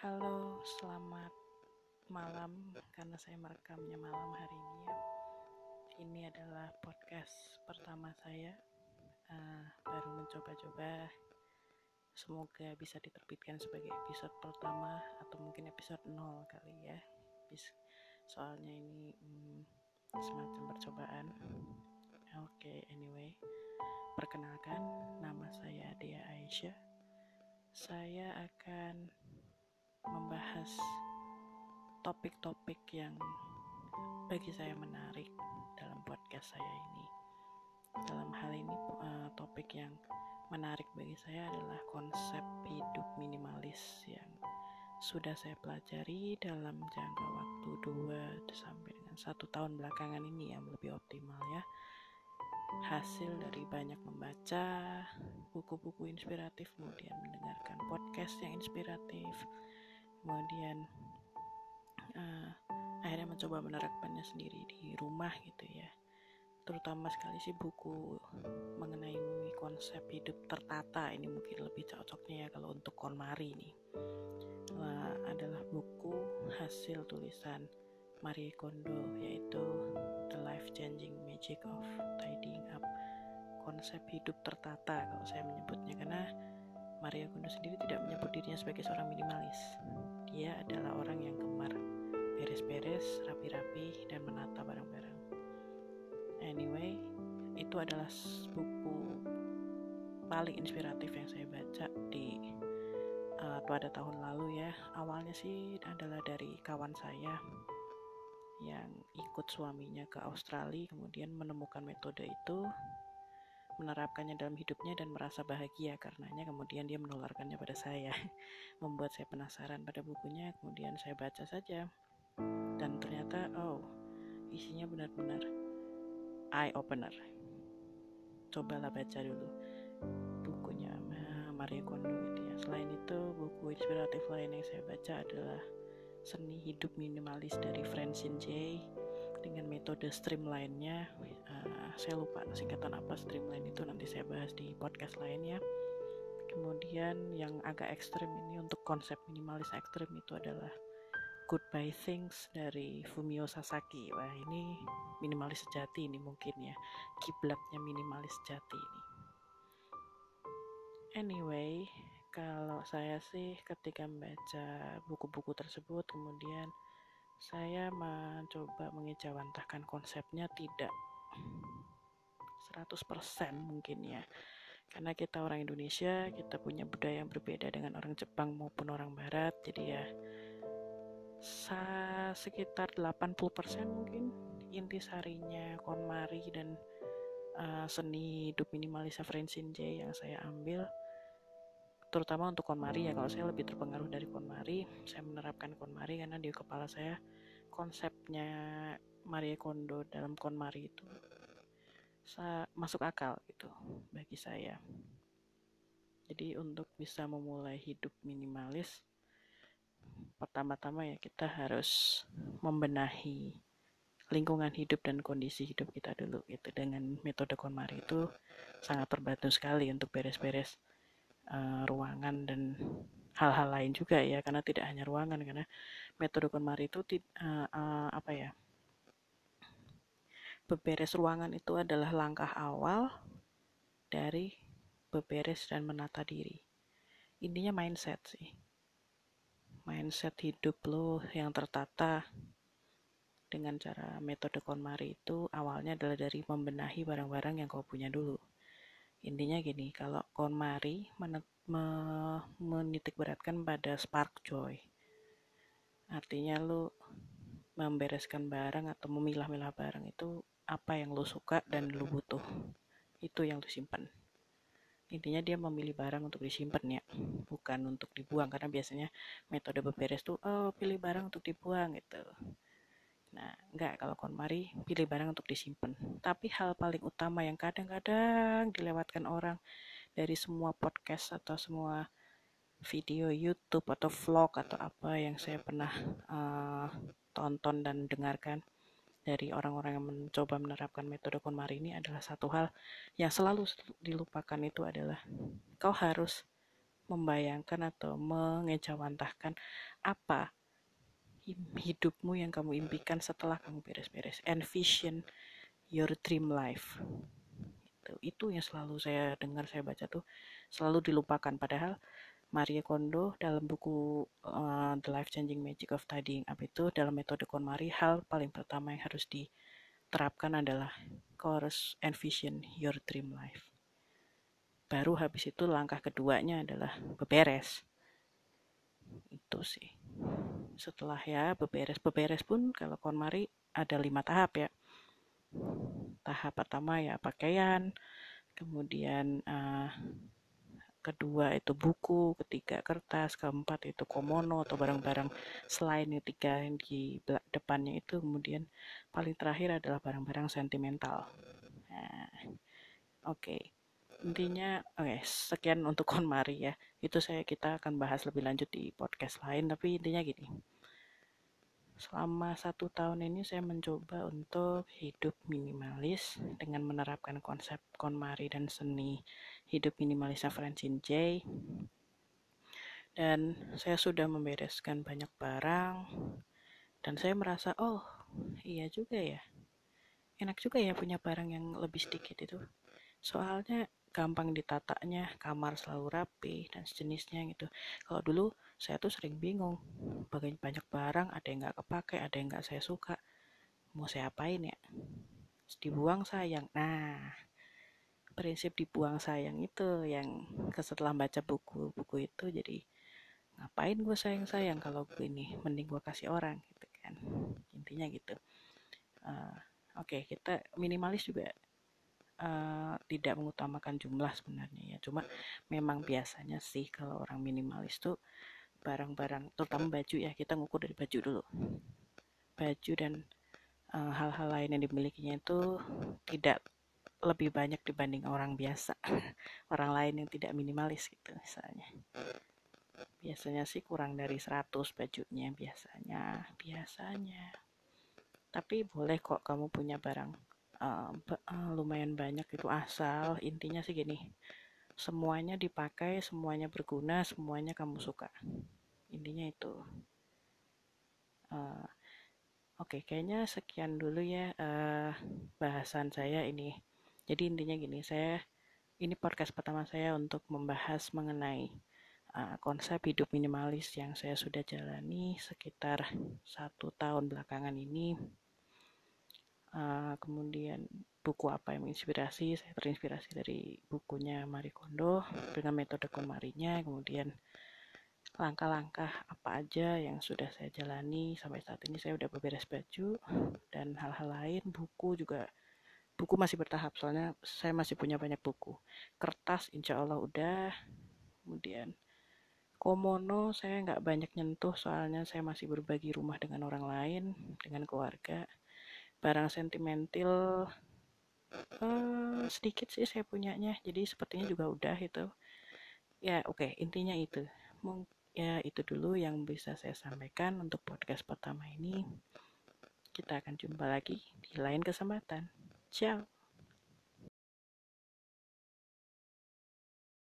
Halo, selamat malam karena saya merekamnya malam hari ini ya. Ini adalah podcast pertama saya. Uh, baru mencoba-coba. Semoga bisa diterbitkan sebagai episode pertama atau mungkin episode nol kali ya. Soalnya ini hmm, semacam percobaan. Oke, okay, anyway. Perkenalkan, nama saya Dea Aisyah. Saya akan membahas topik-topik yang bagi saya menarik dalam podcast saya ini. Dalam hal ini uh, topik yang menarik bagi saya adalah konsep hidup minimalis yang sudah saya pelajari dalam jangka waktu 2 sampai dengan satu tahun belakangan ini yang lebih optimal ya hasil dari banyak membaca buku-buku inspiratif kemudian mendengarkan podcast yang inspiratif kemudian uh, akhirnya mencoba menerapkannya sendiri di rumah gitu ya. Terutama sekali sih buku mengenai konsep hidup tertata. Ini mungkin lebih cocoknya ya kalau untuk KonMari nih uh, adalah buku hasil tulisan Marie Kondo yaitu The Life Changing Magic of Tidying Up. Konsep hidup tertata kalau saya menyebutnya karena Maria Kondo sendiri tidak menyebut dirinya sebagai seorang minimalis. Dia adalah orang yang gemar beres-beres, rapi-rapi, dan menata barang-barang. Anyway, itu adalah buku paling inspiratif yang saya baca di uh, pada tahun lalu ya. Awalnya sih adalah dari kawan saya yang ikut suaminya ke Australia, kemudian menemukan metode itu menerapkannya dalam hidupnya dan merasa bahagia karenanya kemudian dia menularkannya pada saya. Membuat saya penasaran pada bukunya kemudian saya baca saja. Dan ternyata oh isinya benar-benar eye opener cobalah baca dulu bukunya Maria Kondo gitu ya. Selain itu buku inspiratif lain yang saya baca adalah Seni Hidup Minimalis dari Francine J. Dengan metode streamline-nya saya lupa singkatan apa streamline itu nanti saya bahas di podcast lainnya kemudian yang agak ekstrim ini untuk konsep minimalis ekstrim itu adalah Goodbye Things dari Fumio Sasaki. Wah ini minimalis sejati ini mungkin ya. Kiblatnya minimalis sejati ini. Anyway kalau saya sih ketika membaca buku-buku tersebut kemudian saya mencoba mengejawantahkan konsepnya tidak 100% mungkin ya. Karena kita orang Indonesia kita punya budaya yang berbeda dengan orang Jepang maupun orang Barat. Jadi ya sekitar 80% mungkin inti sarinya KonMari dan uh, seni hidup minimalis Francine J yang saya ambil. Terutama untuk KonMari ya kalau saya lebih terpengaruh dari KonMari. Saya menerapkan KonMari karena di kepala saya konsepnya Maria Kondo dalam KonMari itu. Masuk akal gitu bagi saya. Jadi untuk bisa memulai hidup minimalis pertama-tama ya kita harus membenahi lingkungan hidup dan kondisi hidup kita dulu gitu. Dengan metode KonMari itu sangat terbantu sekali untuk beres-beres uh, ruangan dan hal-hal lain juga ya. Karena tidak hanya ruangan karena metode KonMari itu uh, uh, apa ya beberes ruangan itu adalah langkah awal dari beberes dan menata diri. Intinya mindset sih. Mindset hidup lo yang tertata dengan cara metode KonMari itu awalnya adalah dari membenahi barang-barang yang kau punya dulu. Intinya gini kalau KonMari men me menitik beratkan pada spark joy. Artinya lu membereskan barang atau memilah-milah barang itu apa yang lu suka dan lu butuh. Itu yang lu simpan intinya dia memilih barang untuk disimpan ya. Bukan untuk dibuang karena biasanya metode beberes tuh oh pilih barang untuk dibuang gitu. Nah, enggak kalau KonMari pilih barang untuk disimpan. Tapi hal paling utama yang kadang-kadang dilewatkan orang dari semua podcast atau semua video YouTube atau vlog atau apa yang saya pernah uh, tonton dan dengarkan dari orang-orang yang mencoba menerapkan metode KonMari ini adalah satu hal yang selalu dilupakan itu adalah kau harus membayangkan atau mengejawantahkan apa hidupmu yang kamu impikan setelah kamu beres-beres. Envision your dream life. Itu, itu yang selalu saya dengar, saya baca tuh selalu dilupakan. Padahal Marie Kondo dalam buku uh, The Life Changing Magic of Tidying Up itu dalam metode KonMari hal paling pertama yang harus diterapkan adalah course envision your dream life. Baru habis itu langkah keduanya adalah beberes. Itu sih. Setelah ya beberes beberes pun kalau KonMari ada lima tahap ya. Tahap pertama ya pakaian, kemudian uh, kedua itu buku, ketiga kertas, keempat itu komono atau barang-barang selain yang tiga yang di depannya itu kemudian paling terakhir adalah barang-barang sentimental. Nah, oke. Okay. Intinya, oke, okay, sekian untuk KonMari ya. Itu saya kita akan bahas lebih lanjut di podcast lain, tapi intinya gini Selama satu tahun ini saya mencoba untuk hidup minimalis dengan menerapkan konsep KonMari dan seni hidup minimalis Francine J. Dan saya sudah membereskan banyak barang dan saya merasa oh iya juga ya. Enak juga ya punya barang yang lebih sedikit itu. Soalnya gampang ditatanya, kamar selalu rapi dan sejenisnya gitu. Kalau dulu saya tuh sering bingung, bagian banyak barang, ada yang nggak kepake, ada yang nggak saya suka. Mau saya apain ya? Dibuang sayang. Nah, prinsip dibuang sayang itu yang setelah baca buku-buku itu jadi ngapain gue sayang-sayang kalau gue ini mending gue kasih orang gitu kan intinya gitu uh, oke okay, kita minimalis juga uh, tidak mengutamakan jumlah sebenarnya ya. Cuma memang biasanya sih kalau orang minimalis tuh barang-barang terutama baju ya kita ngukur dari baju dulu. Baju dan eh, hal-hal uh, lain yang dimilikinya itu tidak lebih banyak dibanding orang biasa. Orang lain yang tidak minimalis gitu misalnya. Biasanya sih kurang dari 100 bajunya biasanya biasanya. Tapi boleh kok kamu punya barang uh, lumayan banyak itu asal intinya sih gini semuanya dipakai semuanya berguna semuanya kamu suka. Intinya itu. Uh, oke okay, kayaknya sekian dulu ya uh, bahasan saya ini. Jadi intinya gini saya ini podcast pertama saya untuk membahas mengenai uh, konsep hidup minimalis yang saya sudah jalani sekitar satu tahun belakangan ini uh, kemudian buku apa yang menginspirasi? Saya terinspirasi dari bukunya Marie Kondo dengan metode KonMari-nya. Kemudian langkah-langkah apa aja yang sudah saya jalani sampai saat ini? Saya udah beberes baju dan hal-hal lain. Buku juga buku masih bertahap soalnya saya masih punya banyak buku. Kertas insya Allah udah. Kemudian komono saya nggak banyak nyentuh soalnya saya masih berbagi rumah dengan orang lain dengan keluarga barang sentimental uh, sedikit sih saya punyanya. Jadi sepertinya juga udah itu. Ya oke okay, intinya itu. Ya itu dulu yang bisa saya sampaikan untuk podcast pertama ini. Kita akan jumpa lagi di lain kesempatan. Ciao